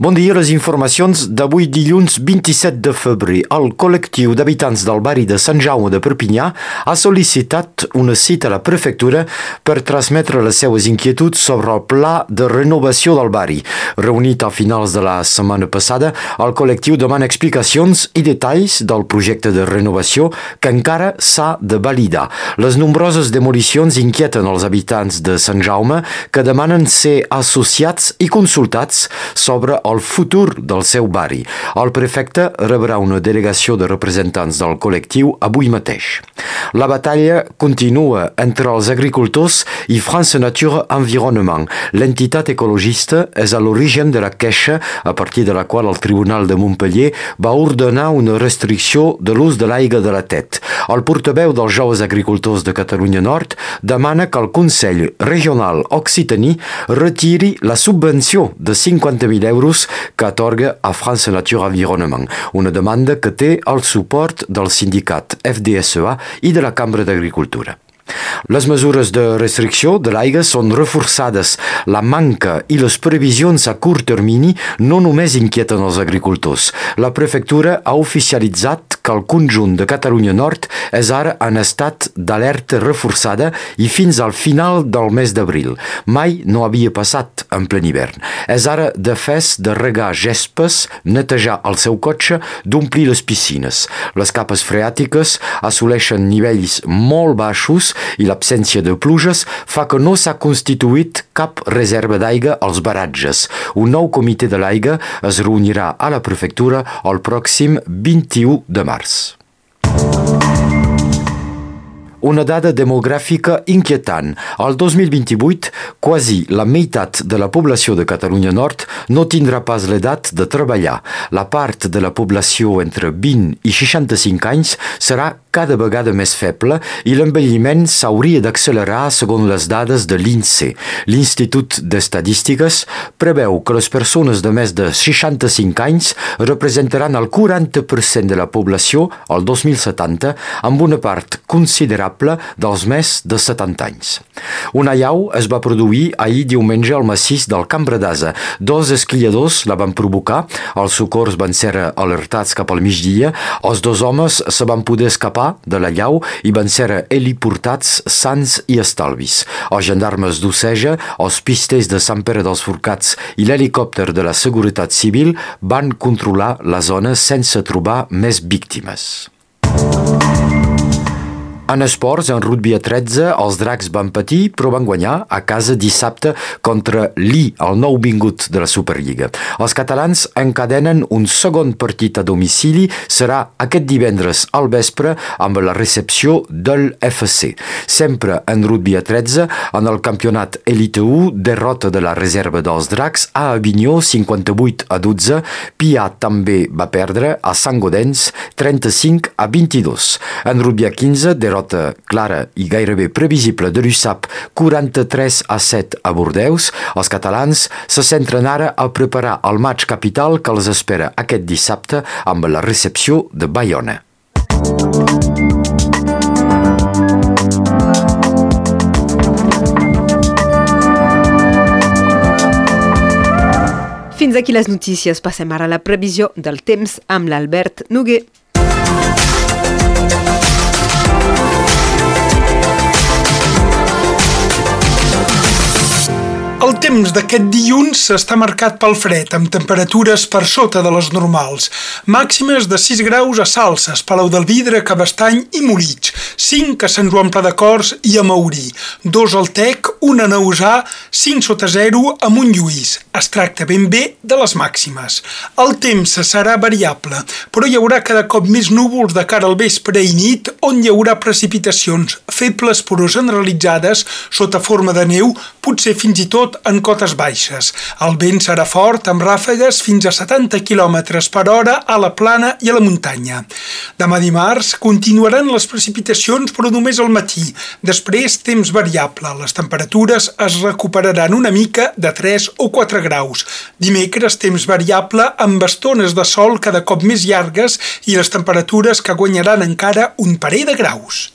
Bon dia, les informacions d'avui dilluns 27 de febrer. El col·lectiu d'habitants del barri de Sant Jaume de Perpinyà ha sol·licitat una cita a la prefectura per transmetre les seues inquietuds sobre el pla de renovació del barri. Reunit a finals de la setmana passada, el col·lectiu demana explicacions i detalls del projecte de renovació que encara s'ha de validar. Les nombroses demolicions inquieten els habitants de Sant Jaume que demanen ser associats i consultats sobre el el futur del seu barri. El prefecte rebrà una delegació de representants del col·lectiu avui mateix. La batalla continua entre els agricultors i France Nature Environnement. L'entitat ecologista és a l'origen de la queixa a partir de la qual el Tribunal de Montpellier va ordenar una restricció de l'ús de l'aigua de la TET. El portaveu dels joves agricultors de Catalunya Nord demana que el Consell Regional Occitaní retiri la subvenció de 50.000 euros que atorga a France Nature Environnement, una demanda que té el suport del sindicat FDSA i de la Cambra d'Agricultura. Les mesures de restricció de l'aigua són reforçades. La manca i les previsions a curt termini no només inquieten els agricultors. La prefectura ha oficialitzat que el conjunt de Catalunya Nord és ara en estat d'alerta reforçada i fins al final del mes d'abril. Mai no havia passat en ple hivern. És ara de fes de regar gespes, netejar el seu cotxe, d'omplir les piscines. Les capes freàtiques assoleixen nivells molt baixos i l'absència de pluges fa que no s'ha constituït cap reserva d'aigua als baratges. Un nou comitè de l'aigua es reunirà a la prefectura el pròxim 21 de març. Una dada demogràfica inquietant. Al 2028, quasi la meitat de la població de Catalunya Nord no tindrà pas l'edat de treballar. La part de la població entre 20 i 65 anys serà cada vegada més feble i l'envelliment s'hauria d'accelerar segons les dades de l'INSEE. L'Institut d'Estadístiques preveu que les persones de més de 65 anys representaran el 40% de la població al 2070 amb una part considerable dels més de 70 anys. Una llau es va produir ahir diumenge al massís del Cambra d'Asa. Dos esquiadors la van provocar, els socors van ser alertats cap al migdia, els dos homes se van poder escapar escapar de la llau i van ser heliportats sants i estalvis. Els gendarmes d'Oceja, els pisters de Sant Pere dels Forcats i l'helicòpter de la Seguretat Civil van controlar la zona sense trobar més víctimes. En esports, en rugby a 13, els dracs van patir, però van guanyar a casa dissabte contra l'I, el nou vingut de la Superliga. Els catalans encadenen un segon partit a domicili, serà aquest divendres al vespre amb la recepció del FC. Sempre en rugby a 13, en el campionat Elite 1, derrota de la reserva dels dracs a Avinyó 58 a 12, Pia també va perdre a Sant Godens 35 a 22. En rugby a 15, derrota derrota clara i gairebé previsible de l'USAP 43 a 7 a Bordeus, els catalans se centren ara a preparar el maig capital que els espera aquest dissabte amb la recepció de Bayona. Fins aquí les notícies. Passem ara a la previsió del temps amb l'Albert Noguer. El temps d'aquest dilluns està marcat pel fred, amb temperatures per sota de les normals. Màximes de 6 graus a Salses, Palau del Vidre, Cabestany i Moritx, 5 a Sant Joan Pla de Cors i a Maurí, 2 al Tec, 1 a Nausà, 5 sota 0 a Montlluís. Es tracta ben bé de les màximes. El temps serà variable, però hi haurà cada cop més núvols de cara al vespre i nit, on hi haurà precipitacions febles però generalitzades sota forma de neu, potser fins i tot en cotes baixes. El vent serà fort amb ràfegues fins a 70 km per hora a la plana i a la muntanya. Demà dimarts continuaran les precipitacions però només al matí. Després, temps variable. Les temperatures es recuperaran una mica de 3 o 4 graus. Dimecres, temps variable amb estones de sol cada cop més llargues i les temperatures que guanyaran encara un parell de graus.